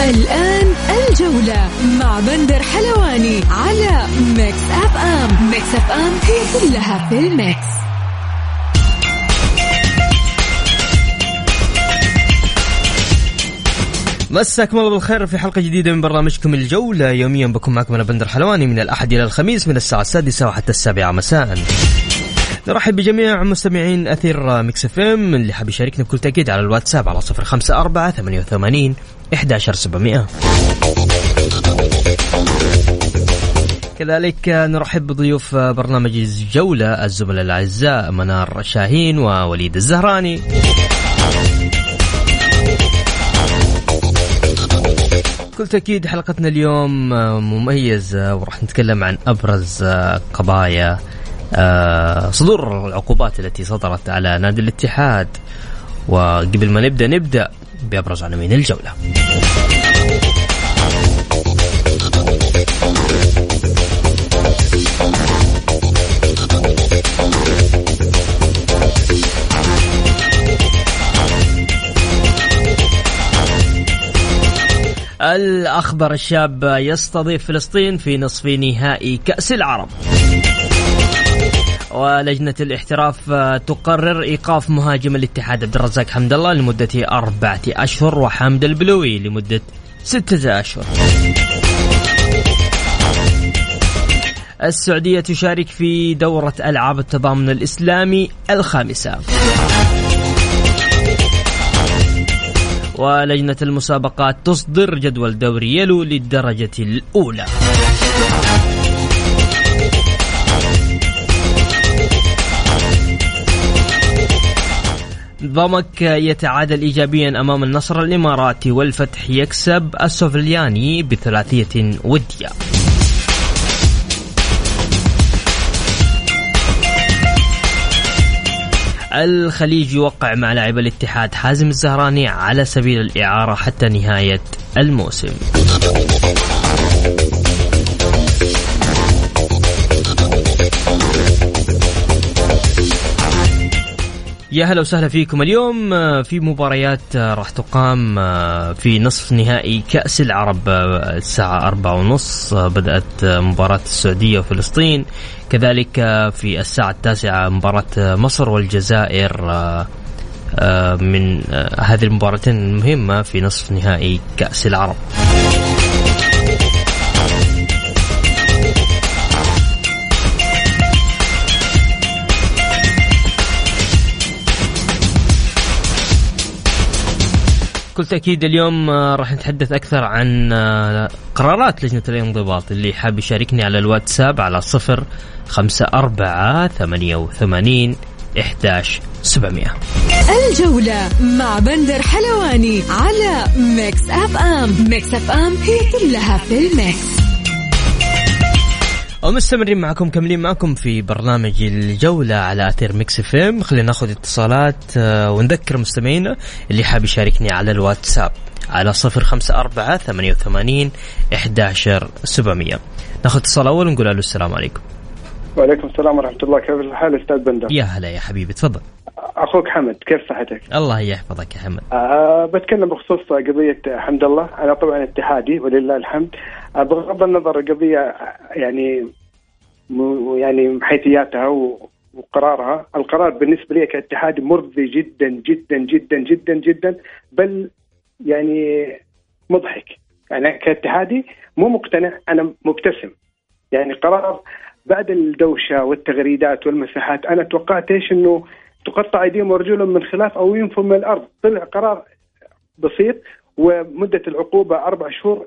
الآن الجولة مع بندر حلواني على Mix FM Mix FM هي كلها في ال mix. مساكم الله بالخير في حلقة جديدة من برنامجكم الجولة. يوميا بكون معكم أنا بندر حلواني من الأحد إلى الخميس من الساعة السادسة وحتى السابعة مساء. نرحب بجميع مستمعين أثير Mix FM اللي حاب يشاركنا بكل تأكيد على الواتساب على صفر خمسة أربعة ثمانية وثمانين إحداشر سبعمئة كذلك نرحب بضيوف برنامج الجولة الزملاء الأعزاء منار شاهين ووليد الزهراني. بكل تأكيد حلقتنا اليوم مميزة وراح نتكلم عن أبرز قضايا آه، صدور العقوبات التي صدرت على نادي الاتحاد. وقبل ما نبدأ نبدأ بأبرز عناوين الجولة. الأخضر الشاب يستضيف فلسطين في نصف نهائي كأس العرب. ولجنة الاحتراف تقرر إيقاف مهاجم الاتحاد عبد الرزاق حمد الله لمدة أربعة أشهر وحامد البلوي لمدة ستة أشهر. السعودية تشارك في دورة ألعاب التضامن الإسلامي الخامسة. ولجنة المسابقات تصدر جدول دوري يلو للدرجة الأولى. ضمك يتعادل ايجابيا أمام النصر الإماراتي والفتح يكسب السوفلياني بثلاثية ودية. الخليج يوقع مع لاعب الاتحاد حازم الزهراني على سبيل الإعارة حتى نهاية الموسم. يا هلا وسهلا فيكم. اليوم آه، في مباريات آه، راح تقام آه، في نصف نهائي كأس العرب الساعة أربعة ونص بدأت مباراة السعودية وفلسطين. كذلك في الساعة التاسعة مباراة مصر والجزائر من هذه المباراتين المهمة في نصف نهائي كأس العرب. بكل تأكيد اليوم آه، راح نتحدث أكثر عن آه، قرارات لجنة الانضباط اللي حاب يشاركني على الواتساب على صفر خمسة أربعة ثمانية وثمانين إحداش سبعمية. الجولة مع بندر حلواني على Mix FM. Mix FM هي كلها في ال mix. ومستمرين معكم كملين معكم في برنامج الجولة على أثير Mix FM. خلينا ناخذ اتصالات آه، ونذكر مستمعينا اللي حاب يشاركني على الواتساب على صفر خمسة أربعة ثمانية وثمانين إحداشر سبعمية. ناخذ اتصال أول ونقول ألو السلام عليكم. وعليكم السلام ورحمة الله. كيف الحال أستاذ بندر؟ يا هلا يا حبيبي تفضل. أخوك حمد كيف صحتك؟ الله يحفظك يا حمد. أه بتكلم بخصوص قضية حمد الله. أنا طبعا اتحادي ولله الحمد. بغض النظر القضية يعني يعني حيثياتها وقرارها. القرار بالنسبة لي كاتحادي مرضي جدا جدا جدا جدا جدا بل يعني مضحك. يعني كاتحادي مو مقتنع أنا مبتسم. يعني قرار بعد الدوشة والتغريدات والمساحات أنا توقعت إيش؟ أنه تقطع أيديهم ورجلهم من خلاف أو ينفوا من الأرض. طلع قرار بسيط ومدة العقوبة أربع شهور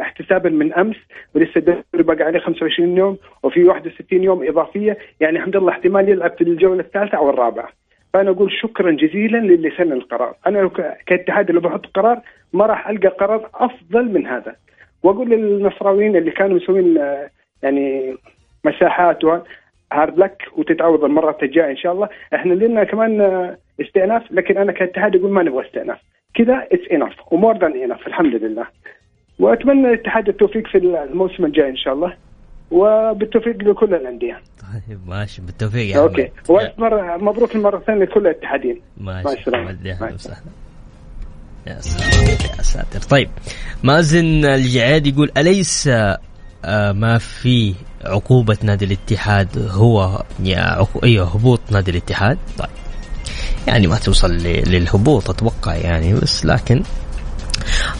احتسابا من أمس ولسه الدوري باقي عليه 25 يوم وفي 61 يوم إضافية. يعني الحمد لله احتمال يلعب في الجولة الثالثة أو الرابعة. فأنا أقول شكرا جزيلا للي سن القرار. لو ك- كاتحاد اللي بحط قرار ما راح ألقى قرار أفضل من هذا. وأقول للنصراويين اللي كانوا مسوين يعني مساحات hard luck وتتعوض المره الجايه إن شاء الله إحنا لنا كمان استئناف لكن أنا كاتحاد أقول ما نبغى استئناف. كذا it's enough و more than enough الحمد لله. وأتمنى الاتحاد التوفيق في الموسم الجاي إن شاء الله. وبالتوفيق لكل الأندية. طيب ماشي. بالتوفيق يا أوكي. ومره مبروك المره الثانية لكل الاتحادين. ماشي يا وسهلا. ساتر يا ساتر. طيب مازن الجعاد يقول أليس آه، ما في عقوبة نادي الاتحاد؟ هو يا عقو... أيوه هبوط نادي الاتحاد؟ طيب. يعني ما توصل للهبوط أتوقع يعني بس لكن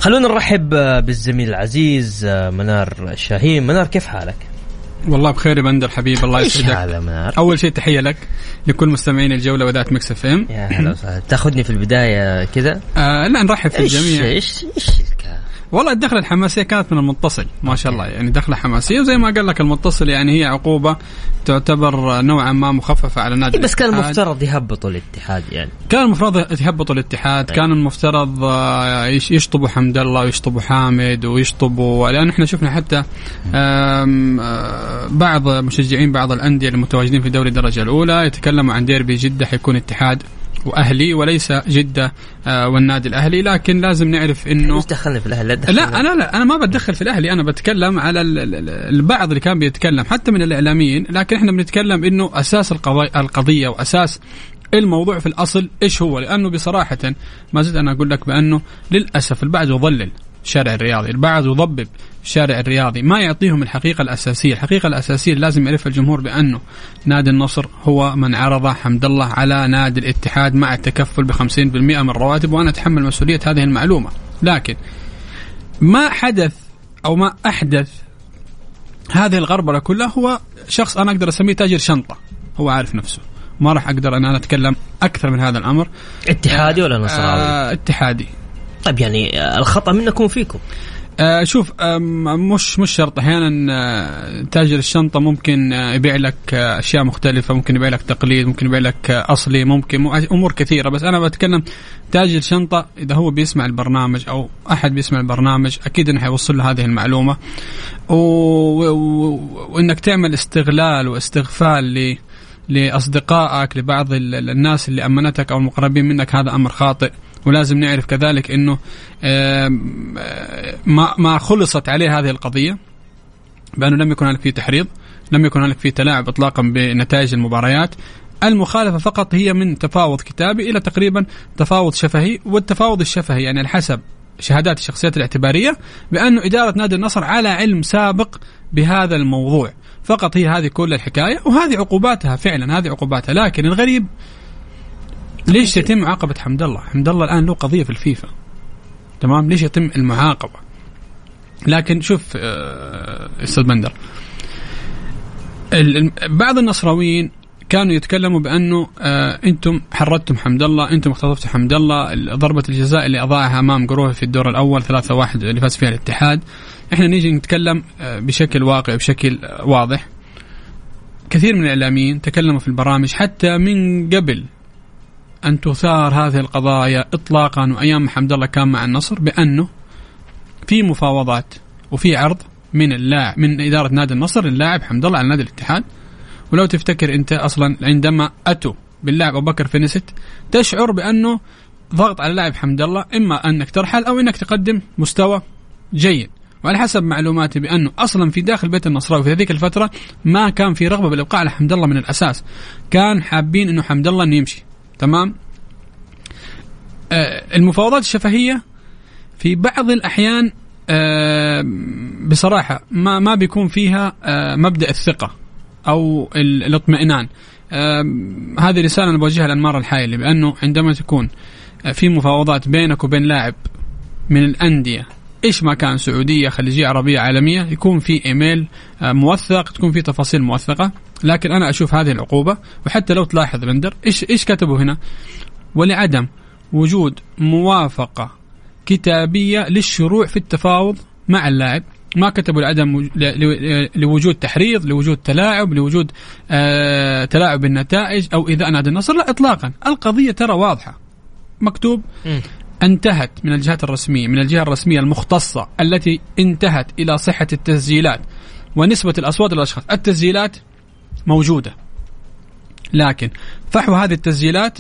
خلونا نرحب بالزميل العزيز منار شاهين منار كيف حالك؟ والله بخير يا بندر حبيب الله يسعدك هذا منار؟ أول شيء تحية لك لكل مستمعين الجولة وذات Mix FM يا هلا وسهلا تأخذني في البداية كذا آه لا نرحب في الجميع إيش إيش؟ والله الدخله الحماسية كانت من المتصل ما شاء الله يعني دخله حماسية وزي ما قال لك المتصل يعني هي عقوبة تعتبر نوعا ما مخففة على نادي إيه بس كان. المفترض يهبطوا الاتحاد يعني كان المفروض يهبطوا الاتحاد طيب. كان المفترض آه، يش- يشطبوا حمد الله ويشطبوا حامد ويشطبوا لأن إحنا شفنا حتى آه، بعض مشجعين بعض الأندية المتواجدين في دوري الدرجة الأولى يتكلموا عن ديربي جدة حيكون اتحاد وأهلي وليس جدة آه، والنادي الأهلي لكن لازم نعرف إنه إيش دخلني في الأهلي لا. لا أنا لا أنا ما بتدخل في الأهلي أنا بتكلم على ال- ال- ال- البعض اللي كان بيتكلم حتى من الإعلاميين لكن إحنا بنتكلم إنه أساس القضية وأساس الموضوع في الأصل إيش هو؟ لأنه بصراحة ما زلت أنا أقول لك بأنه للأسف البعض يضلل الشارع الرياضي، البعض يضبب الشارع الرياضي، ما يعطيهم الحقيقة الأساسية، الحقيقة الأساسية اللي لازم يعرفها الجمهور بأنه نادي النصر هو من عرض حمد الله على نادي الاتحاد مع التكفل ب 50% من الرواتب وأنا أتحمل مسؤولية هذه المعلومة، لكن ما حدث أو ما أحدث هذه الغربلة كلها هو شخص أنا أقدر أسميه تاجر شنطة. هو عارف نفسه. ما راح أقدر ان أنا أتكلم أكثر من هذا الأمر. اتحادي ولا نصراوي؟ آه اتحادي. طيب يعني الخطأ منكم وفيكم. آه شوف مش مش شرط. أحيانا آه، تاجر الشنطة ممكن آه، يبيع لك أشياء مختلفة. ممكن يبيع لك تقليد ممكن يبيع لك أصلي ممكن مو- أمور كثيرة. بس أنا بتكلم تاجر شنطه إذا هو بيسمع البرنامج أو أحد بيسمع البرنامج أكيد إنه حيوصل له هذه المعلومة. و... و... وإنك تعمل استغلال واستغفال ل لأصدقائك لبعض ال- ال- الناس اللي أمنتك أو المقربين منك هذا أمر خاطئ. ولازم نعرف كذلك إنه ما ما خلصت عليه هذه القضية بأنه لم يكن هناك فيه تحريض لم يكن هناك فيه تلاعب اطلاقا بنتائج المباريات. المخالفة فقط هي من تفاوض كتابي إلى تقريبا تفاوض شفهي والتفاوض الشفهي يعني على حسب شهادات الشخصيات الاعتبارية بانه إدارة نادي النصر على علم سابق بهذا الموضوع. فقط هي هذه كل الحكاية وهذه عقوباتها فعلا هذه عقوباتها. لكن الغريب ليش يتم معاقبه حمد الله؟ حمد الله الآن له قضية في الفيفا. تمام؟ ليش يتم المعاقبة؟ لكن شوف آه، أستاذ بندر. بعض النصراويين كانوا يتكلموا بأنه آه أنتم حردتم حمد الله أنتم اختطفتوا حمد الله ال- ضربة الجزاء اللي أضاعها أمام قروه في الدور الأول 3-1 اللي فاز فيها الاتحاد. إحنا نيجي نتكلم آه بشكل واقعي بشكل آه واضح. كثير من الإعلاميين تكلموا في البرامج حتى من قبل أن تثار هذه القضايا اطلاقا وأيام حمد الله كان مع النصر بأنه في مفاوضات وفي عرض من اللاعب من إدارة نادي النصر للاعب حمد الله على نادي الاتحاد. ولو تفتكر أنت أصلا عندما أتوا باللاعب أبو بكر فينيست تشعر بأنه ضغط على اللاعب حمد الله إما أنك ترحل أو إنك تقدم مستوى جيد. وعلى حسب معلوماتي بأنه أصلا في داخل بيت النصراوي في هذيك الفترة ما كان في رغبة بالإبقاء على حمد الله من الأساس. كان حابين إنه حمد الله إنه يمشي. تمام؟ آه المفاوضات الشفهية في بعض الأحيان آه بصراحة ما ما بيكون فيها آه مبدأ الثقة أو ال- الاطمئنان. هذه رسالة أنا بوجهها لانمار الحايلي بانه عندما تكون في مفاوضات بينك وبين لاعب من الأندية إيش ما كان سعودية خليجية عربية عالمية يكون في إيميل موثق تكون في تفاصيل موثقة. لكن أنا أشوف هذه العقوبة وحتى لو تلاحظ بندر إيش إيش كتبوا هنا؟ ولعدم وجود موافقة كتابية للشروع في التفاوض مع اللاعب. ما كتبوا لعدم لوجود تحريض لوجود تلاعب لوجود آه تلاعب بالنتائج أو ايذاء نادي النصر لا اطلاقا. القضية ترى واضحة. مكتوب مم. انتهت من الجهات الرسمية من الجهة الرسمية المختصة التي انتهت إلى صحة التسجيلات ونسبة الأصوات للأشخاص. التسجيلات موجودة. لكن فحو هذه التسجيلات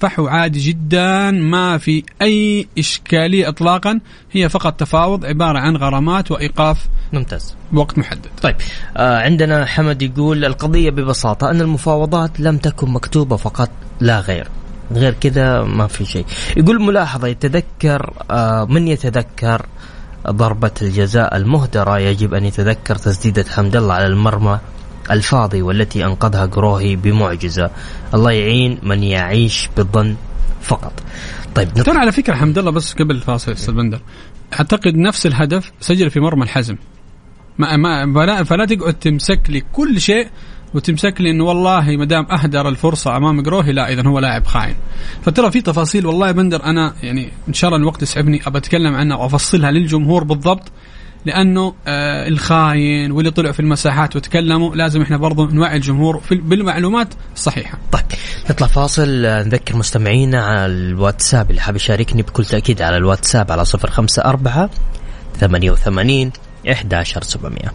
فحو عادي جدا ما في أي إشكالية اطلاقا هي فقط تفاوض عبارة عن غرامات وإيقاف ممتاز. بوقت محدد. طيب آه عندنا حمد يقول القضية ببساطة أن المفاوضات لم تكن مكتوبة فقط لا غير. غير كذا ما في شيء. يقول ملاحظة يتذكر آه من يتذكر ضربة الجزاء المهدرة؟ يجب أن يتذكر تسديدة حمد الله على المرمى. الفاضي والتي أنقذها قروهي بمعجزة. الله يعين من يعيش بالظن فقط. طيب ترى على فكرة حمد الله بس قبل الفاصل أستاذ بندر أعتقد نفس الهدف سجل في مرمى الحزم. ما ما فلا, فلا تقعد تمسك لي كل شيء وتمسك لي إنه والله ما دام أهدر الفرصة أمام قروهي لا اذا هو لاعب خاين. فترى في تفاصيل والله بندر أنا يعني إن شاء الله الوقت يسعفني أبى أتكلم عنها وأفصلها للجمهور بالضبط. لأنه آه الخاين واللي طلعوا في المساحات وتكلموا لازم إحنا برضو نوعي الجمهور في بالمعلومات الصحيحة. طيب نطلع فاصل آه، نذكر مستمعينا على الواتساب. اللي حاب يشاركني بكل تأكيد على الواتساب على صفر خمسة أربعة ثمانية وثمانين إحداشر سبعمية.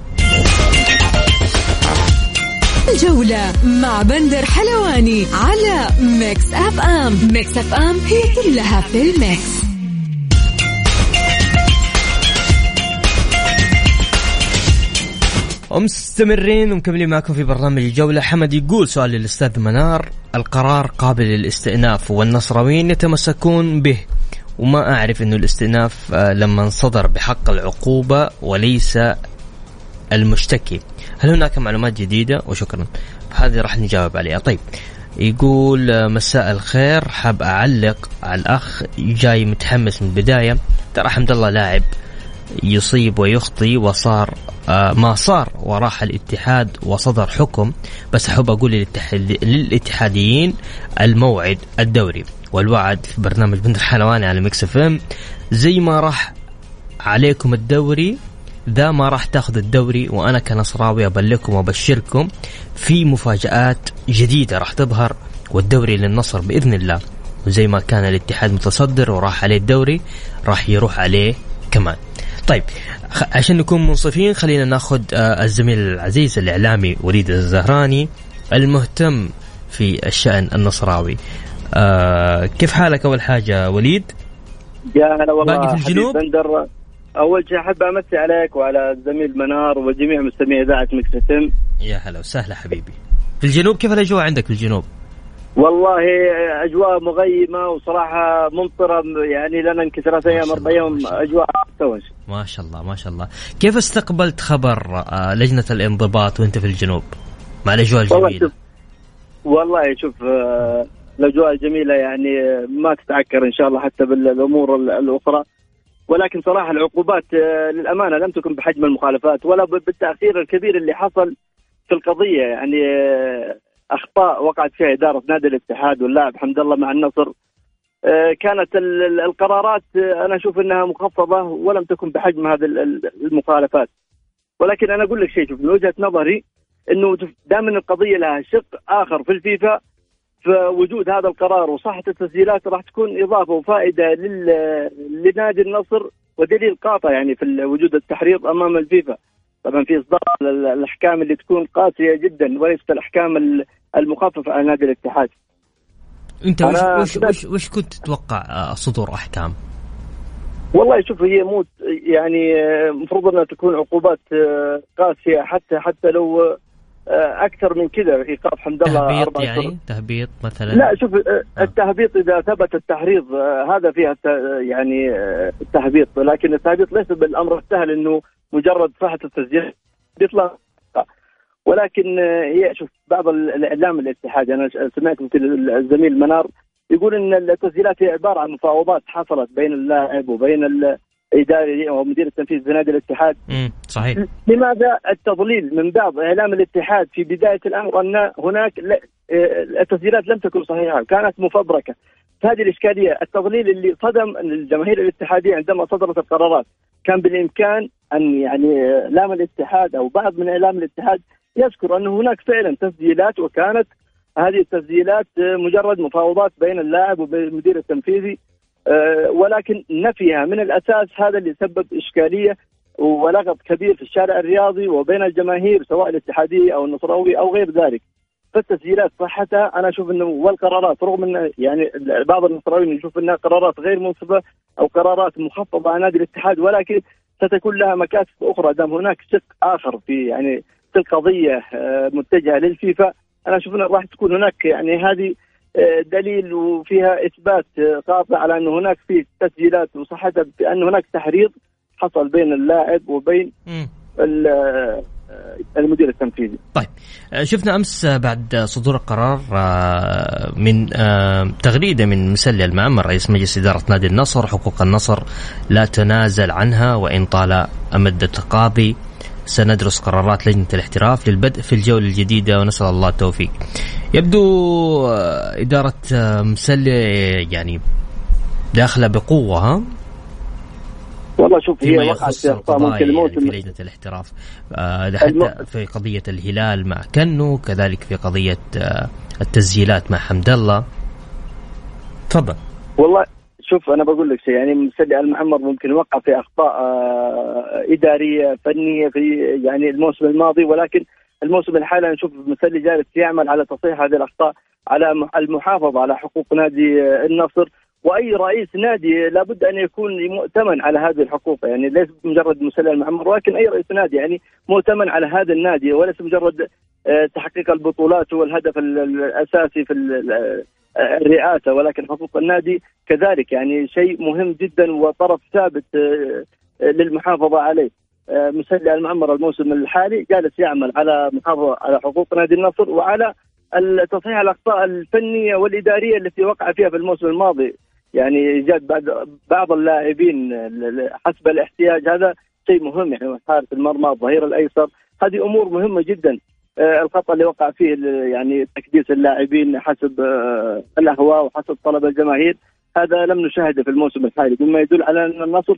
الجولة مع بندر حلواني على Mix FM. Mix FM هي كلها في ال mix. ومستمرين ومكملين معكم في برنامج الجولة. حمد يقول سؤال للأستاذ منار. القرار قابل للاستئناف والنصراويين يتمسكون به. وما أعرف أنه الاستئناف آه، لما صدر بحق العقوبة وليس المشتكي. هل هناك معلومات جديدة؟ وشكرا. هذه راح نجاوب عليها. طيب يقول آه، مساء الخير. حاب أعلق على الأخ جاي متحمس من البداية. ترى حمد الله لاعب. يصيب ويخطي وصار آه ما صار وراح الاتحاد وصدر حكم. بس أحب أقول للاتحاد للاتحاديين الموعد الدوري. والوعد في برنامج بندر حلواني على Mix FM زي ما راح عليكم الدوري ذا ما راح تاخذ الدوري وأنا كنصراوي أبلغكم وأبشركم في مفاجآت جديدة راح تظهر والدوري للنصر بإذن الله. وزي ما كان الاتحاد متصدر وراح عليه الدوري راح يروح عليه كمان. طيب عشان نكون منصفين خلينا ناخذ آه، الزميل العزيز الإعلامي وليد الزهراني المهتم في الشأن النصراوي. آه كيف حالك أول حاجة وليد؟ يا هلا والله. باقي في الجنوب؟ بندر. أول شيء أحب أمسي عليك وعلى الزميل منار وجميع مستمعي إذاعة مكس يا هلا وسهلا حبيبي. في الجنوب كيف الأجواء عندك في الجنوب؟ والله أجواء مغيمة وصراحة ممطرة يعني لنا يمكن ثلاث أيام أربع أيام. أجواء مستوى. ما شاء الله ما شاء الله. كيف استقبلت خبر آه لجنة الانضباط وأنت في الجنوب؟ مع الأجواء الجميلة. والله شوف آه، الأجواء الجميلة يعني ما تتعكر إن شاء الله حتى بالأمور ال- الأخرى. ولكن صراحة العقوبات آه، للأمانة لم تكن بحجم المخالفات ولا بالتاثير الكبير اللي حصل في القضية. يعني أخطاء وقعت فيها إدارة نادي الاتحاد واللاعب حمد الله مع النصر آه، كانت ال- ال- القرارات آه، أنا أشوف إنها مخفضة ولم تكن بحجم هذه ال- ال- المخالفات ولكن أنا أقول لك شيء شوف من وجهة نظري إنه دائما القضية لها شق آخر في الفيفا فوجود هذا القرار وصحة التسجيلات راح تكون إضافة وفائدة. لنادي النصر ودليل قاطع يعني في وجود التحريض أمام الفيفا طبعا في إصدار ال- الأحكام اللي تكون قاسية جدا وليست الأحكام ال- المخففة على نادي الاتحاد. أنت وش وش, وش, وش كنت تتوقع آه صدور أحكام؟ والله شوف هي مو يعني آه، المفروض أنها تكون عقوبات آه، قاسية حتى حتى لو آه، أكثر من كذا ايقاف حمد الله تهبيط يعني؟ تهبيط مثلا؟ لا شوف آه، التهبيط إذا ثبت التحريض آه، هذا فيها يعني آه، التهبيط. لكن التهبيط ليس بالأمر السهل إنه مجرد صحة التسجيل بيطلع ولكن آه، هي شوف بعض ال- الإعلام الاتحادي أنا سمعت مثل الزميل منار يقول إن التسجيلات هي عبارة عن مفاوضات حصلت بين اللاعب وبين الاداري أو مدير التنفيذي لنادي الاتحاد. امم صحيح. لماذا التضليل من بعض إعلام الاتحاد في بداية الأمر أن هناك آه، التسجيلات لم تكن صحيحة كانت مفبركة. هذه الإشكالية التضليل اللي صدم الجماهير الاتحادية عندما صدرت القرارات كان بالإمكان أن يعني إعلام الاتحاد أو بعض من إعلام الاتحاد يذكر أن هناك فعلا تسجيلات وكانت هذه التسجيلات مجرد مفاوضات بين اللاعب وبين المدير التنفيذي. ولكن نفيها من الأساس هذا اللي سبب إشكالية ولغط كبير في الشارع الرياضي وبين الجماهير سواء الاتحاديه أو النصراوي أو غير ذلك. فالتسجيلات صحتها أنا أشوف إنه والقرارات رغم إن يعني بعض النصراويين يشوف إنها قرارات غير منصفة أو قرارات مخفضة على نادي الاتحاد ولكن ستكون لها مكاسب أخرى دام هناك شق آخر في يعني في القضية آه، متجهة للفيفا أنا أشوف انه راح تكون هناك يعني هذه آه، دليل وفيها إثبات آه، قاطع على انه هناك في تسجيلات وصحتها بأن هناك تحريض حصل بين اللاعب وبين المدير التنفيذي. طيب شفنا أمس بعد صدور القرار من تغريدة من مسلي المعمر رئيس مجلس إدارة نادي النصر حقوق النصر لا تنازل عنها وإن طال أمد التقاضي سندرس قرارات لجنة الاحتراف للبدء في الجولة الجديدة ونسأل الله التوفيق. يبدو آه، إدارة آه، مسلة يعني داخلة بقوة ها؟ والله شوف هي وقعت ممكن الموسم. في لجنة الاحتراف. آه حتى في قضية الهلال مع كنو كذلك في قضية آه التسجيلات مع حمد الله. تفضل. والله شوف أنا بقول لك شيء يعني مسلي المعمر ممكن وقع في أخطاء آه، إدارية فنية في يعني الموسم الماضي ولكن الموسم الحالي نشوف مسلي جالس يعمل على تصحيح هذه الأخطاء على المحافظة على حقوق نادي النصر. وأي رئيس نادي لابد أن يكون مؤتمن على هذه الحقوق يعني ليس مجرد مسلي المعمر ولكن أي رئيس نادي يعني مؤتمن على هذا النادي وليس مجرد آه، تحقيق البطولات هو الهدف الأساسي في الرئاسه ولكن حقوق النادي كذلك يعني شيء مهم جدا وطرف ثابت آه، للمحافظة عليه. آه، مسلي المعمر الموسم الحالي جالس يعمل على محافظة على حقوق نادي النصر وعلى تصحيح الأخطاء الفنية والإدارية التي وقع فيها في الموسم الماضي. يعني ايجاد بعض اللاعبين حسب الاحتياج هذا شيء مهم يعني حارس المرمى الظهير الأيسر هذه أمور مهمة جدا آه، الخطا اللي وقع فيه يعني تكديس اللاعبين حسب آه، الأهواء وحسب طلب الجماهير هذا لم نشاهده في الموسم الحالي مما يدل على أن النصر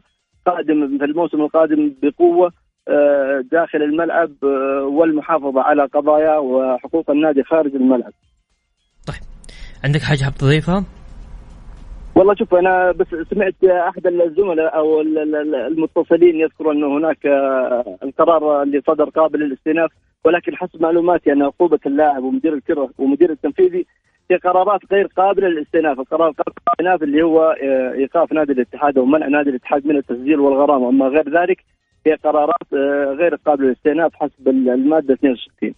قادم في الموسم القادم بقوة آه، داخل الملعب والمحافظة على قضايا وحقوق النادي خارج الملعب. طيب عندك حاجة حاب تضيفها؟ والله شوف أنا بس سمعت أحد الزملاء أو المتصلين يذكر انه هناك القرار اللي صدر قابل للاستئناف ولكن حسب معلوماتي أن عقوبة اللاعب ومدير الكره ومدير التنفيذي هي قرارات غير قابلة للاستئناف، القرار قابل للاستئناف اللي هو آه، إيقاف نادي الاتحاد أو منع نادي الاتحاد من التسجيل والغرامة، أما غير ذلك هي قرارات آه، غير قابلة للاستئناف حسب المادة 62.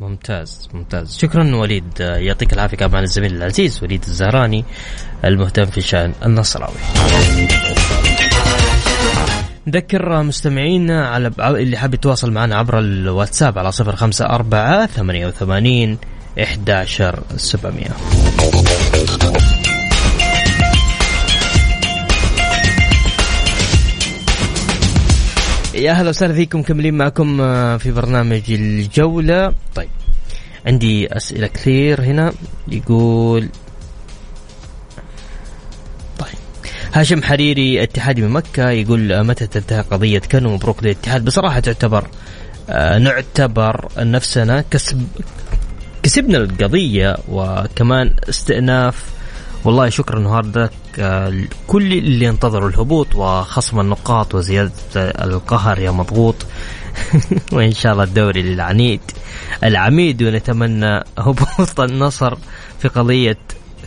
ممتاز ممتاز. شكرا وليد. يعطيك العافية كمان الزميل العزيز وليد الزهراني المهتم في شأن النصراوي. نذكر مستمعينا على اللي حاب يتواصل معنا عبر الواتساب على صفر خمسة أربعة ثمانية وثمانين 11700 يا أهلا وسهلا فيكم كملين معكم آه، في برنامج الجولة. طيب عندي أسئلة كثير هنا. يقول هاشم حريري اتحادي من مكة يقول متى تنتهي قضية كانوا مبروك للاتحاد. بصراحة تعتبر آه نعتبر نفسنا كسب كسبنا القضية وكمان استئناف. والله شكرا آه كل اللي انتظروا الهبوط وخصم النقاط وزيادة القهر يا مضغوط. وإن شاء الله الدوري للعنيد. العميد ونتمنى هبوط النصر في قضية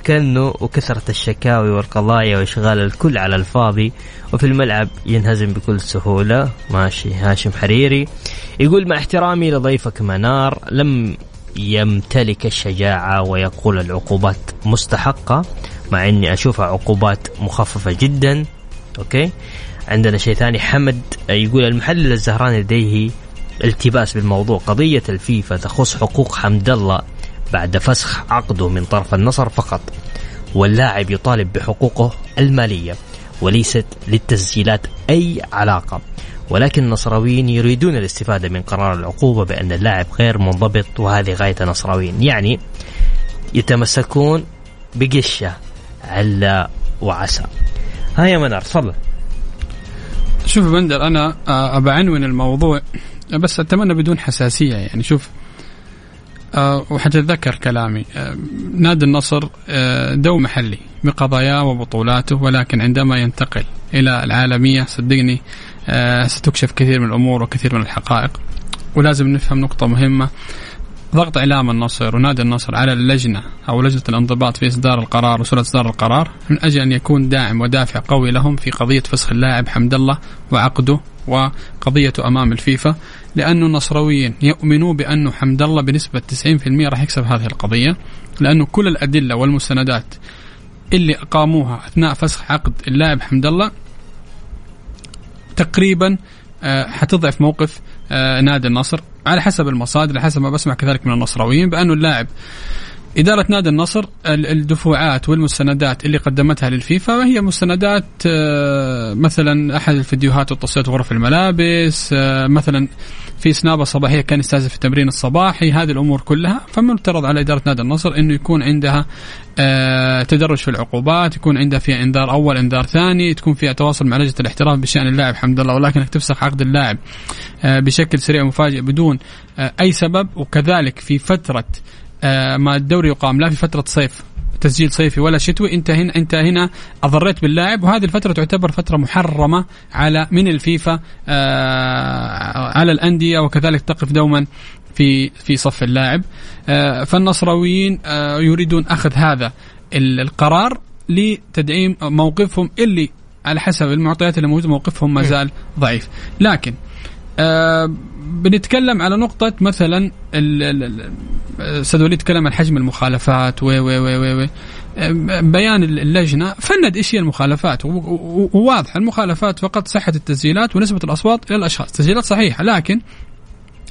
كأنه وكثرة الشكاوي والقضايا وإشغال الكل على الفاضي. وفي الملعب ينهزم بكل سهولة. ماشي هاشم حريري. يقول مع احترامي لضيفك منار لم يمتلك الشجاعة ويقول العقوبات مستحقة مع إني اشوفها عقوبات مخففة جدا. أوكي؟ عندنا شيء ثاني. حمد يقول المحلل الزهراني لديه التباس بالموضوع. قضية الفيفا تخص حقوق حمد الله بعد فسخ عقده من طرف النصر فقط واللاعب يطالب بحقوقه المالية وليست للتسجيلات أي علاقة. ولكن النصراويين يريدون الاستفادة من قرار العقوبة بأن اللاعب غير منضبط وهذه غاية النصراويين. يعني يتمسكون بقشة علا وعسى. ها يا منار تفضل. شوف بندر أنا آه، عنون الموضوع بس أتمنى بدون حساسية. يعني شوف أه وحتتذكر كلامي أه نادي النصر دو محلي بقضاياه وبطولاته ولكن عندما ينتقل إلى العالمية صدقني ستكشف كثير من الأمور وكثير من الحقائق. ولازم نفهم نقطة مهمة. ضغط إعلام النصر ونادي النصر على اللجنة أو لجنة الانضباط في إصدار القرار وسرعه إصدار القرار من أجل أن يكون داعم ودافع قوي لهم في قضية فسخ اللاعب حمد الله وعقده وقضيته أمام الفيفا لأنه النصراويين يؤمنون بانه حمد الله بنسبة 90% راح يكسب هذه القضية لأنه كل الأدلة والمستندات اللي أقاموها أثناء فسخ عقد اللاعب حمد الله تقريبا آه، حتضعف موقف آه، نادي النصر. على حسب المصادر على حسب ما بسمع كذلك من النصراويين بأنه اللاعب إدارة نادي النصر الدفوعات والمستندات اللي قدمتها للفيفا هي مستندات آه، مثلا أحد الفيديوهات والتصويرات غرف الملابس آه، مثلا في سنابة صباحية كان يستهزئ في التمرين الصباحي هذه الأمور كلها. فمفترض على إدارة نادي النصر أنه يكون عندها آه، تدرج في العقوبات يكون عندها فيها إنذار أول إنذار ثاني تكون فيها تواصل مع لجنة الاحتراف بشأن اللاعب حمد الله ولكنك تفسخ عقد اللاعب بشكل سريع ومفاجئ بدون أي سبب. وكذلك في فترة آه، ما الدوري يقام لا في فترة صيف تسجيل صيفي ولا شتوي. انت هنا انت هنا أضريت باللاعب وهذه الفترة تعتبر فترة محرمة على من الفيفا آه على الأندية وكذلك تقف دوما في في صف اللاعب. آه فالنصراويين آه يريدون أخذ هذا القرار لتدعيم موقفهم اللي على حسب المعطيات اللي موجودة موقفهم ما زال ضعيف. لكن آه بنتكلم على نقطة مثلا أستاذ وليد تكلم عن حجم المخالفات و و و و بيان اللجنة فند إيش هي المخالفات؟ وواضح المخالفات فقط صحة التسجيلات ونسبة الأصوات إلى الأشخاص. تسجيلات صحيحة لكن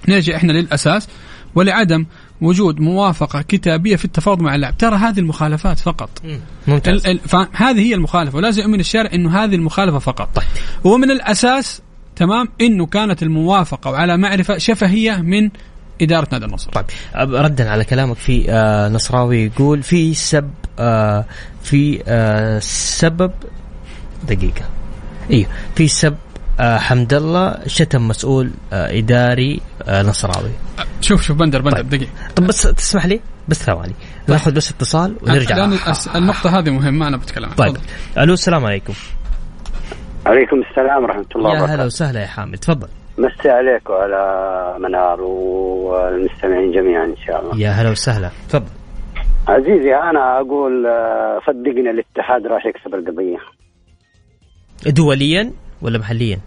نرجع إحنا للأساس ولعدم وجود موافقة كتابية في التفاوض مع اللاعب. ترى هذه المخالفات فقط. ممتاز. هذه هي المخالفة. ولازم يؤمن الشارع أنه هذه المخالفة فقط. طيب. ومن الأساس تمام؟ إنه كانت الموافقة وعلى معرفة شفهية من إدارة نادي النصر. طيب ردا على كلامك في آه نصراوي يقول في سب آه في آه سبب دقيقة. إيوه في سب آه حمد الله شتم مسؤول آه إداري آه نصراوي. شوف شوف بندر بندر طيب. دقيقة. طب بس تسمح لي؟ بس ثواني. ناخذ بس اتصال ونرجع. لأن النقطة هذه مهمة أنا بتكلم طيب. ألو السلام عليكم. عليكم السلام ورحمة الله وبركاته يا هلا وسهلا يا حامد تفضل. مسي عليك وعلى منار والمستمعين جميعا إن شاء الله. يا هلا وسهلا تفضل. عزيزي أنا أقول آه، صدقني الاتحاد راح يكسب القضية. دوليا ولا محليا؟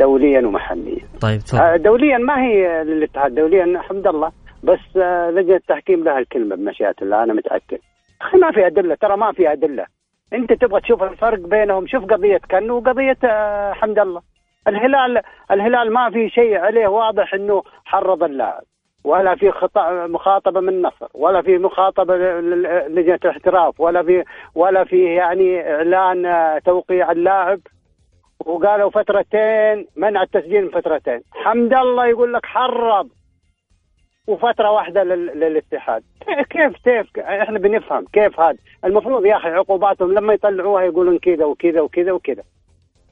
دوليا ومحليا. طيب تفضل. آه، دوليا ما هي للاتحاد دوليا الحمد الله بس آه، لجنة التحكيم لها الكلمة بمشيئة الله أنا متأكد. أخي ما في أدلة ترى ما في أدلة. انت تبغى تشوف الفرق بينهم شوف قضية كنو وقضية آه، حمد الله. الهلال الهلال ما في شيء عليه واضح إنه حرض اللاعب ولا في خطأ مخاطبة من نصر ولا في مخاطبة لجنة الاحتراف ولا في ولا في يعني إعلان آه، توقيع اللاعب. وقالوا فترتين منع التسجيل من فترتين. حمد الله يقول لك حرض. وفترة واحدة للاتحاد. كيف كيف؟ إحنا بنفهم كيف هذا. المفروض يا أخي عقوباتهم لما يطلعوها يقولون كذا وكذا وكذا وكذا.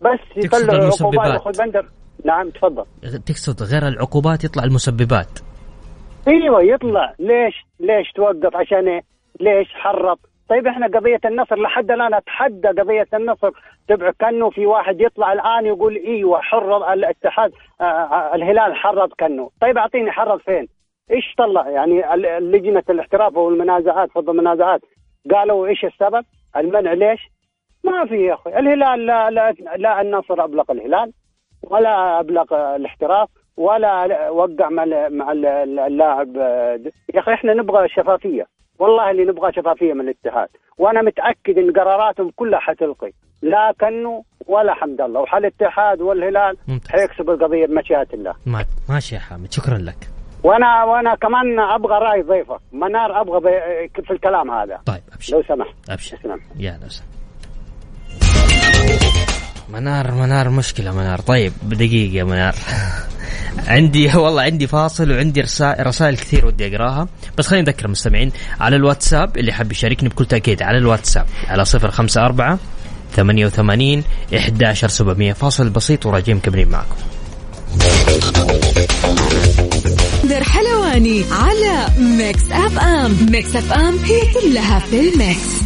بس يطلعوا عقوبات خذ بندر. نعم تفضل. تقصد غير العقوبات يطلع المسببات؟ أيوه يطلع. ليش؟ ليش توقف؟ عشان إيه ليش حرب؟ طيب إحنا قضية النصر لحد الآن أتحدى قضية النصر. تبع كانه في واحد يطلع الآن يقول إيوه حرض الاتحاد آه، آه، الهلال حرض كانه طيب أعطيني حرض فين؟ إيش طلع؟ يعني لجنة الاحتراف والمنازعات فضل المنازعات قالوا إيش السبب؟ المنع ليش؟ ما في يا أخوي الهلال لا لا, لا النصر أبلغ الهلال ولا أبلغ الاحتراف ولا وقع مع مع اللاعب. يا أخي إحنا نبغى شفافية والله اللي نبغى شفافية من الاتحاد وأنا متأكد إن قراراتهم كلها حتلقي لا كنو ولا حمد الله وحال الاتحاد والهلال حيكسب القضية بمشيئة الله. ماشي يا حامد شكرا لك. وأنا وأنا كمان أبغى راي ضيفك منار أبغى في الكلام هذا. طيب أبشر. لو سمحت. أبشر. يا لو سمحت. منار منار مشكلة منار. طيب دقيقة يا منار. عندي والله عندي فاصل وعندي رسائل رسائل كثير ودي أقراها. بس خليني اذكر المستمعين. على الواتساب اللي حاب يشاركني بكل تأكيد على الواتساب على صفر خمسة أربعة 88 11700 فاصل بسيط وراجعين مكملين معكم. بندر حلواني على Mix FM Mix FM هي كلها في ال Mix.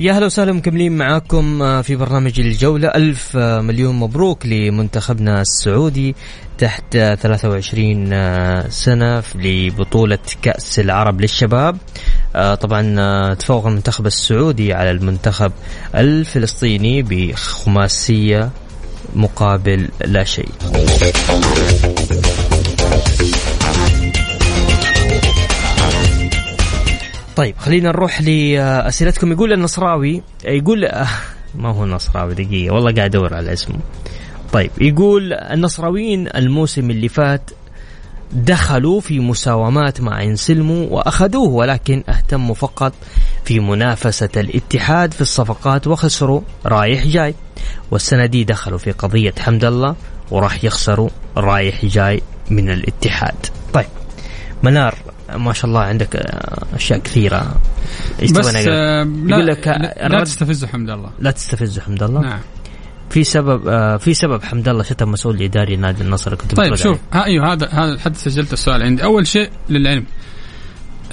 يا هلا وسهلا مكملين معاكم في برنامج الجولة. ألف مليون مبروك لمنتخبنا السعودي تحت آه، 23 آه، سنة لبطولة كأس العرب للشباب. طبعا تفوق المنتخب السعودي على المنتخب الفلسطيني بخماسية مقابل لا شيء. طيب خلينا نروح لأسئلتكم. يقول النصراوي يقول ما هو نصراوي دقيقة والله قاعد أدور على اسمه. طيب يقول النصراويين الموسم اللي فات دخلوا في مساومات مع انسلموا وأخذوه ولكن اهتموا فقط في منافسة الاتحاد في الصفقات وخسروا رايح جاي. والسنة دي دخلوا في قضية حمد الله وراح يخسروا رايح جاي من الاتحاد. طيب منار ما شاء الله عندك آه، أشياء كثيرة بس نقول؟ آه لا, يقول لك لا, لا الرد- تستفزه حمد الله. لا تستفز حمد الله. نعم. في سبب آه في سبب حمد الله شتم مسؤول إداري نادي النصر كنت طيب شوف ها أيوه هذا هذا حتى سجلت السؤال عندي. أول شيء للعلم.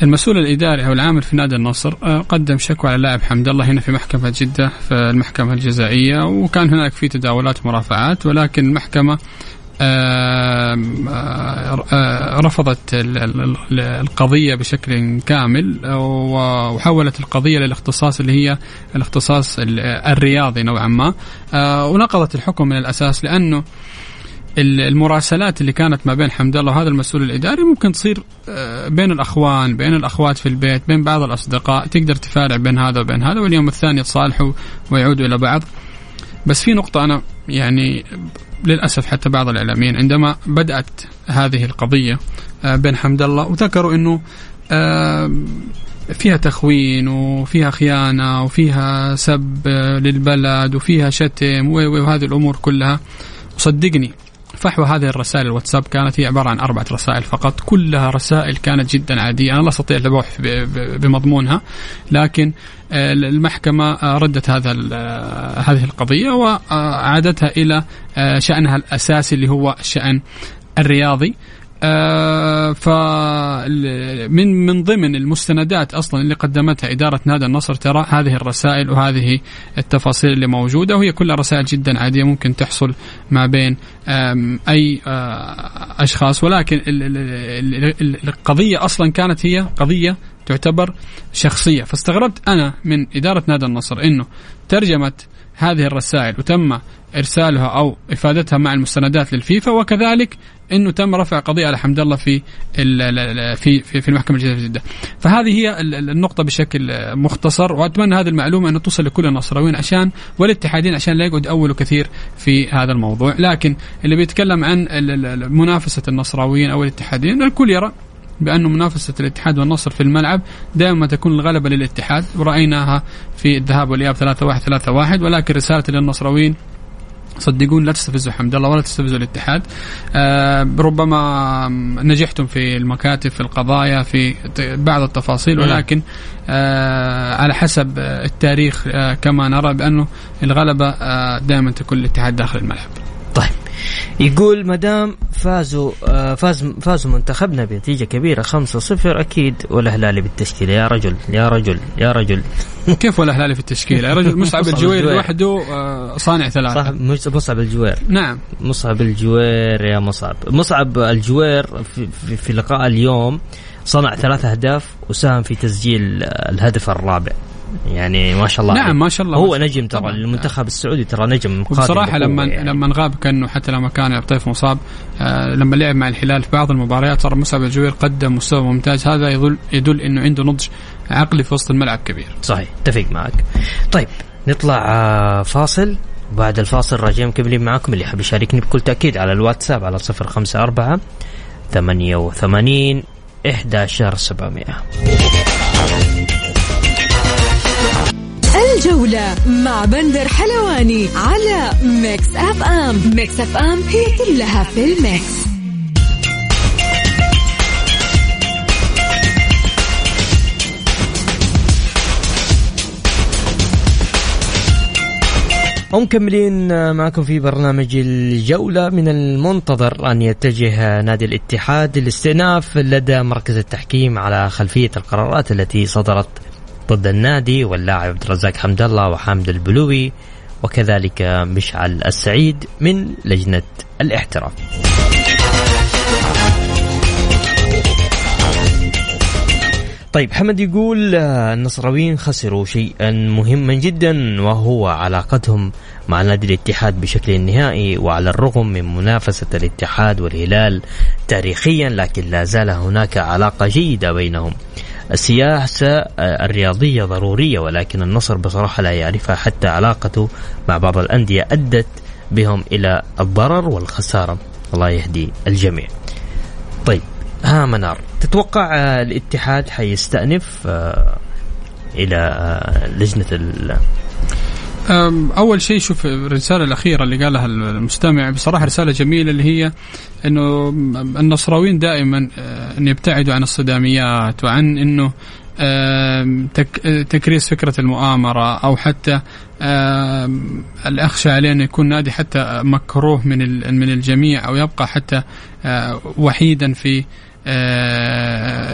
المسؤول الإداري أو العامل في نادي النصر آه، قدم شكوى على اللاعب حمد الله هنا في محكمة جدة في المحكمة الجزائية وكان هناك في تداولات ومرافعات ولكن المحكمة آه، آه، رفضت ال- ال- ال- القضية بشكل كامل وحولت القضية للاختصاص اللي هي الاختصاص ال- الرياضي نوعا ما. ونقضت الحكم من الأساس لأنه ال- المراسلات اللي كانت ما بين حمد الله وهذا المسؤول الإداري ممكن تصير بين الأخوان بين الأخوات في البيت بين بعض الأصدقاء تقدر تفارع بين هذا وبين هذا واليوم الثاني يتصالحوا ويعودوا إلى بعض. بس في نقطة أنا يعني للأسف حتى بعض الإعلاميين عندما بدأت هذه القضية آه، بين حمد الله وذكروا أنه آه، فيها تخوين وفيها خيانة وفيها سب آه، للبلد وفيها شتم وهذه الأمور كلها. وصدقني فحوى هذه الرسائل الواتساب كانت هي عبارة عن أربعة رسائل فقط. كلها رسائل كانت جدا عادية. أنا لا أستطيع البوح بمضمونها. لكن آه، المحكمة آه، ردت هذا آه، هذه القضية وأعادتها إلى شأنها الأساسي اللي هو الشأن الرياضي. آه، ف من من ضمن المستندات أصلا اللي قدمتها إدارة نادي النصر ترى هذه الرسائل وهذه التفاصيل اللي موجودة وهي كلها رسائل جدا عادية ممكن تحصل ما بين أي آه، أشخاص. ولكن ال- ال- ال- ال- القضية أصلا كانت هي قضية تعتبر شخصية. فاستغربت أنا من إدارة نادي النصر إنه ترجمت هذه الرسائل وتم إرسالها أو إفادتها مع المستندات للفيفا وكذلك انه تم رفع قضية على حمد الله في في في, في المحكمة الجزائريه في جدة. فهذه هي ال- ال- النقطة بشكل مختصر وأتمنى هذه المعلومة انه توصل لكل النصراويين عشان والاتحادين عشان لا يقعد اولوا كثير في هذا الموضوع، لكن اللي بيتكلم عن منافسة النصراويين أو الاتحادين الكل يرى بأنه منافسة الاتحاد والنصر في الملعب دائما تكون الغلبة للاتحاد. ورأيناها في الذهاب والإياب 3-1 3-1 ولكن رسالة للنصراويين صدقون لا تستفزوا حمد الله ولا تستفزوا الاتحاد. آه ربما نجحتم في المكاتب في القضايا في بعض التفاصيل. ولكن آه على حسب التاريخ آه كما نرى بأنه الغلبة آه دائما تكون الاتحاد داخل الملعب. طيب. يقول مدام فازوا آه، فاز فازوا منتخبنا بنتيجه كبيرة 5-0 أكيد ولا هلالي بالتشكيله يا رجل يا رجل يا رجل. كيف ولا هلالي في التشكيلة يا رجل مصعب الجوير. لوحده آه صانع ثلاثة. صح مصعب الجوير. نعم. مصعب الجوير يا مصعب. مصعب الجوير في, في, في لقاء اليوم صنع ثلاث أهداف وساهم في تسجيل آه، الهدف الرابع. يعني ما شاء الله نعم ما شاء الله هو نجم ترى المنتخب السعودي ترى نجم بصراحه لما يعني. لما غاب كأنه حتى لما كان الطيف مصاب آه لما لعب مع الهلال في بعض المباريات ترى مصعب الجوير قدم مستوى ممتاز. هذا يدل يدل إنه عنده نضج عقلي في وسط الملعب كبير. صحيح اتفق معك. طيب نطلع آه فاصل. وبعد الفاصل راجع مكملين معاكم. اللي حاب يشاركني بكل تأكيد على الواتساب على 054 88 11700 الجولة مع بندر حلواني على Mix FM. Mix FM هي كلها في ال Mix. ومكملين معكم في برنامج الجولة من المنتظر أن يتجه نادي الاتحاد للاستئناف لدى مركز التحكيم على خلفية القرارات التي صدرت ضد النادي واللاعب عبد الرزاق حمد الله وحامد البلوي وكذلك مشعل السعيد من لجنة الاحتراف. طيب حمد يقول آه، النصراويين خسروا شيئا مهما جدا وهو علاقتهم مع نادي الاتحاد بشكل نهائي وعلى الرغم من منافسة الاتحاد والهلال تاريخيا لكن لا زال هناك علاقة جيدة بينهم. السياسة آه، الرياضية ضرورية ولكن النصر بصراحة لا يعرفها حتى علاقته مع بعض الأندية أدت بهم إلى الضرر والخسارة. الله يهدي الجميع. طيب ها منار. تتوقع آه، الاتحاد حيستأنف آه، إلى لجنة أول شيء شوف الرسالة الأخيرة اللي قالها المستمع بصراحة رسالة جميلة اللي هي إنه النصراويين دائما أن يبتعدوا عن الصداميات وعن إنه تكريس فكرة المؤامرة أو حتى الأخشى عليه انه يكون نادي حتى مكروه من من الجميع أو يبقى حتى وحيدا في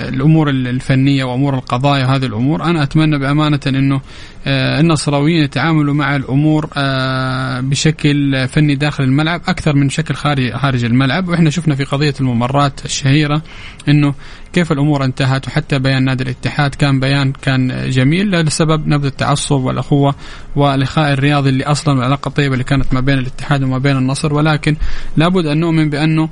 الأمور الفنية وأمور القضايا وهذه الأمور. أنا أتمنى بأمانة إنه آه، النصراويين يتعاملوا مع الأمور آه، بشكل فني داخل الملعب أكثر من شكل خارج خارج الملعب. وإحنا شفنا في قضية الممرات الشهيرة إنه كيف الأمور انتهت وحتى بيان نادي الاتحاد كان بيان كان جميل لسبب نبذ التعصب والأخوة والاخاء الرياضي اللي أصلا العلاقة الطيبة اللي كانت ما بين الاتحاد وما بين النصر. ولكن لابد أن نؤمن بأنه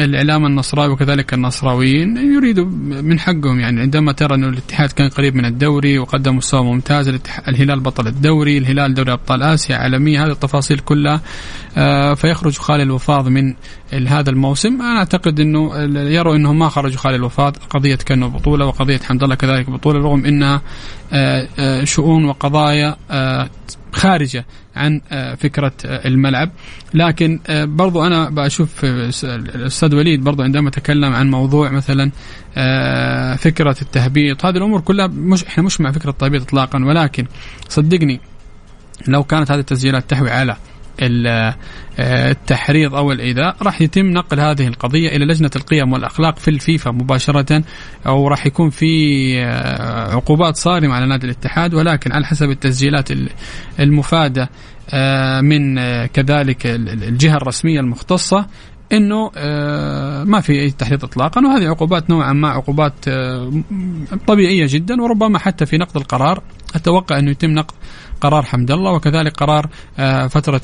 الإعلام النصراوي وكذلك النصراويين يريدوا من حقهم يعني عندما ترى أن الاتحاد كان قريب من الدوري وقدم مستوى ممتاز الهلال بطل الدوري الهلال دوري أبطال آسيا عالمية هذه التفاصيل كلها آه، فيخرج خالي الوفاض من هذا الموسم. أنا أعتقد أنه يروا أنهم ما خرجوا خالي الوفاض قضية كانوا بطولة وقضية حمد الله كذلك بطولة رغم أنها آه، آه، شؤون وقضايا خارجة عن آه، فكرة آه، الملعب. لكن آه، برضو أنا بشوف الأستاذ وليد برضو عندما تكلم عن موضوع مثلا فكرة التهبيط هذه الأمور كلها مش إحنا مش مع فكرة التهبيط إطلاقا. ولكن صدقني لو كانت هذه التسجيلات تحوي على التحريض أو الإيذاء راح يتم نقل هذه القضية إلى لجنة القيم والأخلاق في الفيفا مباشرة أو راح يكون في آه، عقوبات صارمة على نادي الاتحاد ولكن على حسب التسجيلات المفادة آه، من آه، كذلك الجهة الرسمية المختصة إنه ما في أي تحريض اطلاقا وهذه عقوبات نوعا ما عقوبات طبيعية جدا وربما حتى في نقد القرار أتوقع إنه يتم نقد قرار حمد الله وكذلك قرار آه، فترة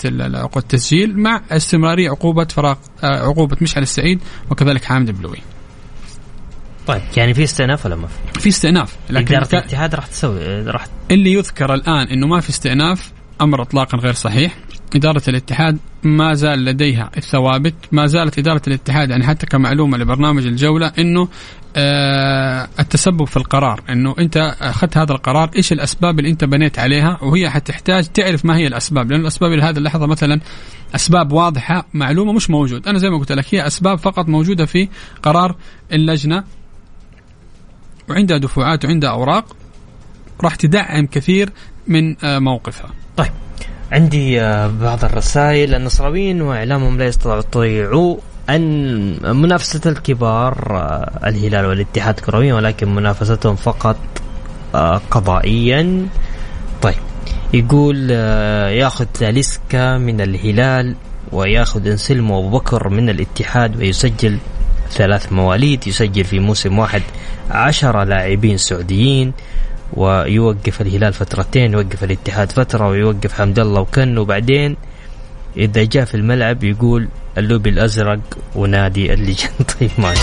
التسجيل مع استمرارية عقوبة فراغ آه، عقوبة مشعل السعيد وكذلك حامد البلوي طيب يعني في استئناف ولا ما في؟ في استئناف لكن إدارة الاتحاد راح تسوي راح اللي يذكر الآن أنه ما في استئناف أمر إطلاقا غير صحيح إدارة الاتحاد ما زال لديها الثوابت ما زالت إدارة الاتحاد يعني حتى كمعلومة لبرنامج الجولة أنه آه التسبب في القرار إنه أنت أخذت هذا القرار إيش الأسباب اللي أنت بنيت عليها؟ وهي حتحتاج تعرف ما هي الأسباب لأن الأسباب لهذه اللحظة مثلا أسباب واضحة معلومة مش موجود. أنا زي ما قلت لك هي أسباب فقط موجودة في قرار اللجنة وعندها دفوعات وعندها أوراق راح تدعم كثير من آه موقفها. طيب. عندي آه، بعض الرسائل. النصراويين وإعلامهم لا يستطيعوا أن منافسة الكبار آه، الهلال والاتحاد كرويا ولكن منافستهم فقط آه، قضائيا. طيب يقول ياخذ لاليسكا من الهلال وياخذ انسلمو أبو بكر من الاتحاد ويسجل ثلاث مواليد. يسجل في موسم واحد عشرة لاعبين سعوديين. ويوقف الهلال فترتين يوقف الاتحاد فترة ويوقف حمد الله وكن وبعدين إذا جاء في الملعب يقول اللوبي الأزرق ونادي اللجان طيب ماشي.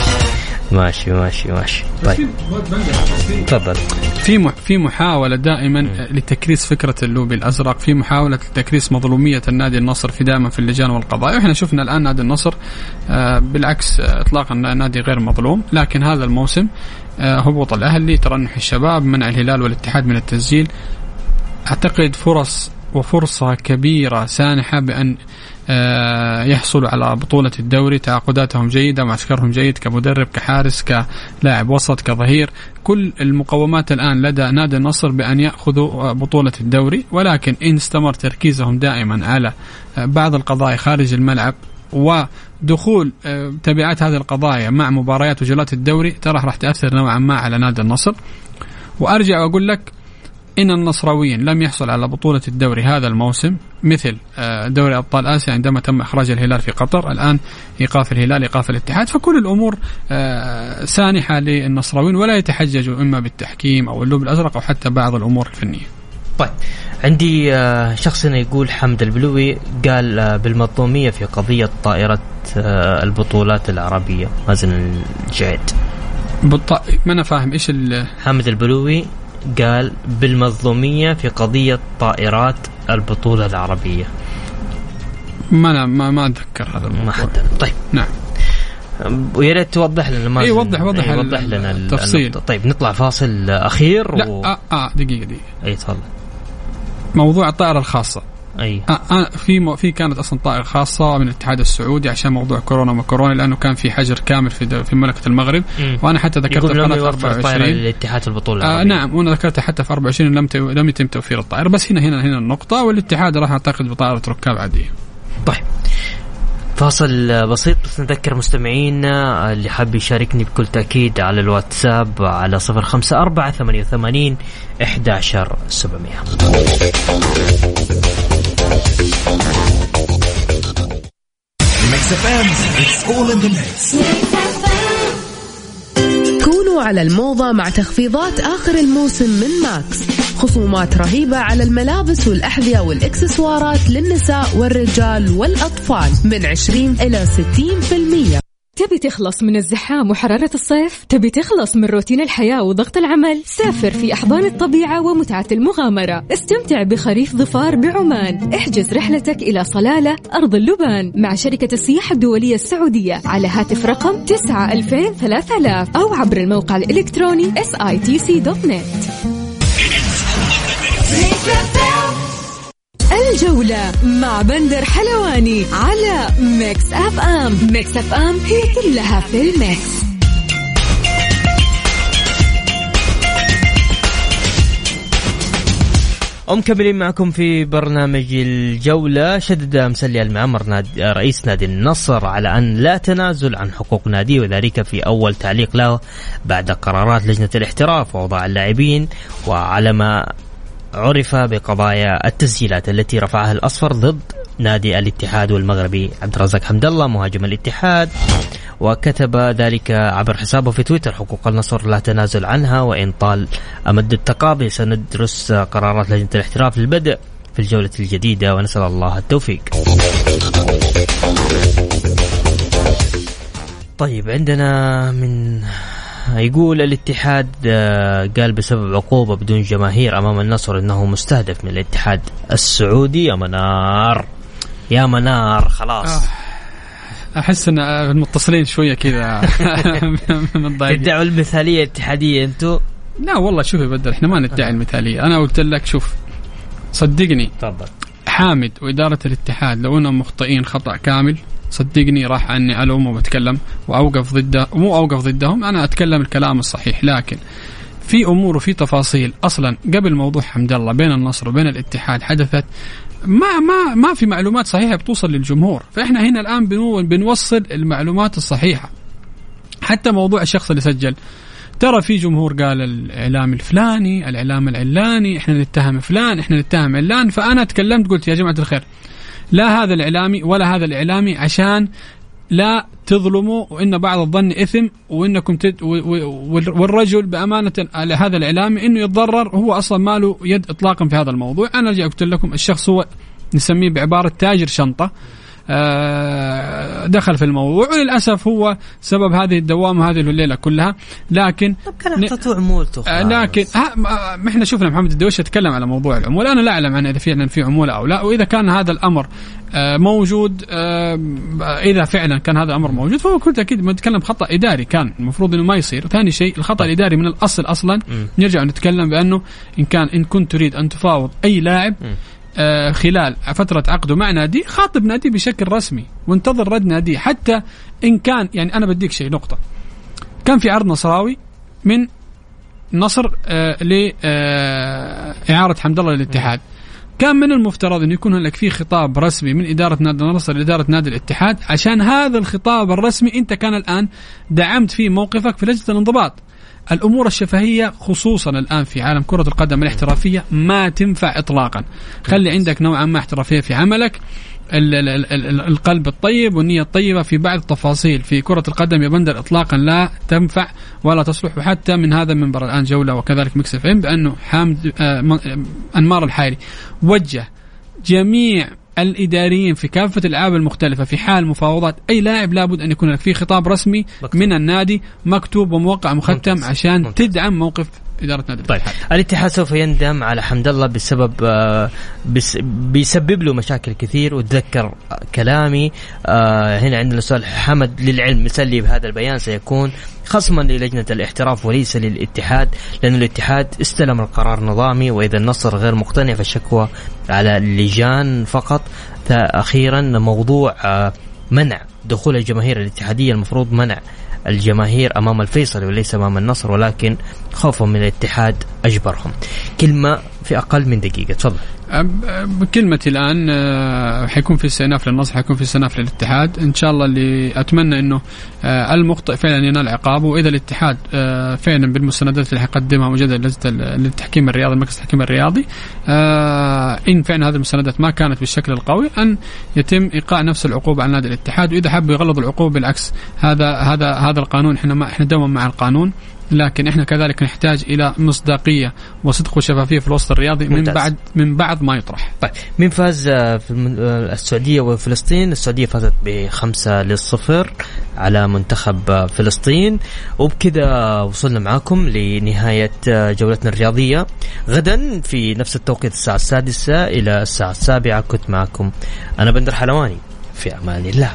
ماشي ماشي ماشي. طيب. تفضل. في في محاولة دائما لتكريس فكرة اللوبي الأزرق في محاولة لتكريس مظلومية النادي النصر في دائما في اللجان والقضايا وإحنا شفنا الآن نادي النصر آه، بالعكس اطلاقا نادي غير مظلوم لكن هذا الموسم آه، هبوط الأهلي ترنح الشباب منع الهلال والاتحاد من التسجيل. أعتقد فرص وفرصة كبيرة سانحة بأن يحصلوا على بطولة الدوري تعاقداتهم جيدة معسكرهم جيد كمدرب كحارس كلاعب وسط كظهير. كل المقومات الآن لدى نادي النصر بأن يأخذوا بطولة الدوري ولكن إن استمر تركيزهم دائما على آه، بعض القضايا خارج الملعب ودخول آه، تبعات هذه القضايا مع مباريات وجولات الدوري ترى راح تأثر نوعا ما على نادي النصر. وأرجع وأقول لك إن النصراويين لم يحصل على بطولة الدوري هذا الموسم مثل آه، دوري أبطال آسيا عندما تم إخراج الهلال في قطر الآن إيقاف الهلال إيقاف الاتحاد. فكل الأمور آه، سانحة للنصراويين ولا يتحججوا إما بالتحكيم أو اللوب الأزرق أو حتى بعض الأمور الفنية. طيب عندي آه، شخص هنا يقول حمد البلوي قال بالمظلومية في قضية طائرة البطولات العربية مازن الجعيد بالط... ما أنا فاهم إيش ال... حمد البلوي قال بالمظلومية في قضية طائرات البطولة العربية. ما أنا ما, ما أتذكر هذا الموضوع. ما حد طيب. نعم. ويا ريت توضح لنا ما إي وضح وضح أي وضح لنا التفصيل. طيب نطلع فاصل أخير لا و... آه, آه دقيقة دقيقة. إي تفضل. موضوع الطائرة الخاصة. أي. في. في كانت أصلا طائرة خاصة من الاتحاد السعودي عشان موضوع كورونا وما كورونا لأنه كان في حجر كامل في في مملكة المغرب. مم. وأنا حتى ذكرت في قناة 24 للاتحاد البطولة آه نعم وأنا ذكرتها حتى في 24 لم ت... لم يتم توفير الطائرة. بس هنا هنا هنا النقطة والاتحاد راح اعتقد بطائرة ركاب عادية. طيب. فاصل بسيط. بس نذكر مستمعينا اللي حاب يشاركني بكل تأكيد على الواتساب على صفر خمسة أربعة ثمانية وثمانين إحدى عشر سبعمية. كونوا على الموضة مع تخفيضات آخر الموسم من ماكس. خصومات رهيبة على الملابس والأحذية والإكسسوارات للنساء والرجال والأطفال من 20 إلى 60% تبي تخلص من الزحام وحرارة الصيف؟ تبي تخلص من روتين الحياة وضغط العمل؟ سافر في أحضان الطبيعة ومتعة المغامرة استمتع بخريف ظفار بعمان احجز رحلتك إلى صلالة أرض اللبان مع شركة السياحة الدولية السعودية على هاتف رقم 9 2000 3000 أو عبر الموقع الإلكتروني sitc.net الجولة مع بندر حلواني على Mix FM. Mix FM هي كلها في ال Mix. ومكملين معكم في برنامج الجولة. شدد مسلي آل معمر نادي رئيس نادي النصر على أن لا تنازل عن حقوق ناديه وذلك في أول تعليق له بعد قرارات لجنة الاحتراف ووضع اللاعبين وعلى ما عرف بقضايا التسجيلات التي رفعها الأصفر ضد نادي الاتحاد والمغربي عبد الرزاق حمد الله مهاجم الاتحاد. وكتب ذلك عبر حسابه في تويتر حقوق النصر لا تنازل عنها وإن طال أمد التقاضي سندرس قرارات لجنة الاحتراف للبدء في الجولة الجديدة ونسأل الله التوفيق. طيب عندنا من يقول الاتحاد آه، قال بسبب عقوبة بدون جماهير أمام النصر أنه مستهدف من الاتحاد السعودي. يا منار. يا منار خلاص. آه، أحس إن المتصلين شوية كذا تدعوا المثالية الاتحادية أنتم لا والله شوف يا بدر إحنا ما ندعي المثالية. أنا قلت لك شوف صدقني تفضل. حامد وإدارة الاتحاد لو إنهم مخطئين خطأ كامل صدقني راح عني الوم وبتكلم وأوقف ضده مو أوقف ضدهم أنا أتكلم الكلام الصحيح لكن في أمور وفي تفاصيل. أصلا قبل موضوع حمد الله بين النصر وبين الاتحاد حدثت ما ما ما في معلومات صحيحة بتوصل للجمهور. فإحنا هنا الآن بنوصل المعلومات الصحيحة. حتى موضوع الشخص اللي سجل. ترى في جمهور قال الإعلام الفلاني الإعلام العلاني إحنا نتهم فلان إحنا نتهم علان فأنا تكلمت قلت يا جماعة الخير. لا هذا الإعلامي ولا هذا الإعلامي عشان لا تظلموا وإن بعض الظن إثم وإنكم تد والرجل بأمانة هذا الإعلامي إنه يتضرر هو أصلا ما له يد اطلاقا في هذا الموضوع. أنا أرجع قلت لكم الشخص هو نسميه بعبارة تاجر شنطة. دخل في الموضوع. وللأسف هو سبب هذه الدوامه هذه الليلة كلها. لكن طب كان اعطته عمولته آه، لكن إحنا شفنا محمد الدويش يتكلم على موضوع العمولة. أنا لا أعلم عن إذا فعلا في عمولة أو لا. وإذا كان هذا الأمر آه، موجود إذا فعلا كان هذا الأمر موجود فهو كنت أكيد نتكلم خطأ إداري كان. المفروض إنه ما يصير. ثاني شيء الخطأ الإداري من الأصل أصلا. نرجع نتكلم بأنه إن كان إن كنت تريد أن تفاوض أي لاعب آه، خلال فترة عقده مع نادي خاطب نادي بشكل رسمي وانتظر رد نادي حتى إن كان يعني أنا بديك شيء نقطة كان في عرض نصراوي من نصر آه لاعاره حمد الله للاتحاد كان من المفترض انه يكون هناك في خطاب رسمي من إدارة نادي النصر لإدارة نادي الاتحاد عشان هذا الخطاب الرسمي أنت كان الآن دعمت فيه موقفك في لجنة الانضباط. الأمور الشفهية خصوصا الآن في عالم كرة القدم الاحترافية ما تنفع اطلاقا. خلي عندك نوعا ما احترافية في عملك. ال- ال- ال- ال- القلب الطيب والنية الطيبة في بعض التفاصيل في كرة القدم يا بندر إطلاقا لا تنفع ولا تصلح وحتى من هذا المنبر الآن جولة وكذلك Mix FM بأنه حامد آه، آه، أنمار الحائلي وجه جميع الإداريين في كافة الألعاب المختلفة في حال مفاوضات أي لاعب لابد أن يكون لك في خطاب رسمي مكتوب. من النادي مكتوب وموقع مختم ممتاز. عشان ممتاز. تدعم موقف إدارة نادي طيب. الاتحاد. الاتحاد سوف يندم على حمد الله بسبب آه، بس بيسبب له مشاكل كثير. وتذكر كلامي آه، هنا عندنا سؤال حمد للعلم مسلي بهذا البيان. سيكون خصما للجنة الاحتراف وليس للاتحاد لأن الاتحاد استلم القرار نظامي وإذا النصر غير مقتنع فالشكوى على اللجان فقط. أخيرا موضوع آه، منع دخول الجماهير الاتحادية المفروض منع الجماهير أمام الفيصلي وليس أمام النصر ولكن خوفا من الاتحاد أجبرهم. كلمة في أقل من دقيقة تفضل. بكلمتي الآن آه، حيكون في استئناف للنصر حيكون في استئناف للاتحاد. إن شاء الله اللي أتمنى إنه آه، المخطئ فعلا ينال عقابه. وإذا الاتحاد آه، فعلا بالمستندات اللي حيقدمها مجددا لجنة للتحكيم الرياضي مركز التحكيم الرياضي إن فعلا هذه المستندات ما كانت بالشكل القوي أن يتم إيقاع نفس العقوبة على نادي الاتحاد. وإذا حبوا يغلظوا العقوبة بالعكس هذا هذا هذا القانون إحنا ما إحنا دوما مع القانون. لكن إحنا كذلك نحتاج إلى مصداقية وصدق وشفافية في الوسط الرياضي من ممتاز. بعد من بعد ما يطرح طيب مين فاز في السعودية وفلسطين؟ السعودية فازت بخمسة للصفر على منتخب فلسطين وبكذا وصلنا معاكم لنهاية جولتنا الرياضية غدا في نفس التوقيت الساعة السادسة إلى الساعة السابعة كنت معكم أنا بندر حلواني في أمان الله.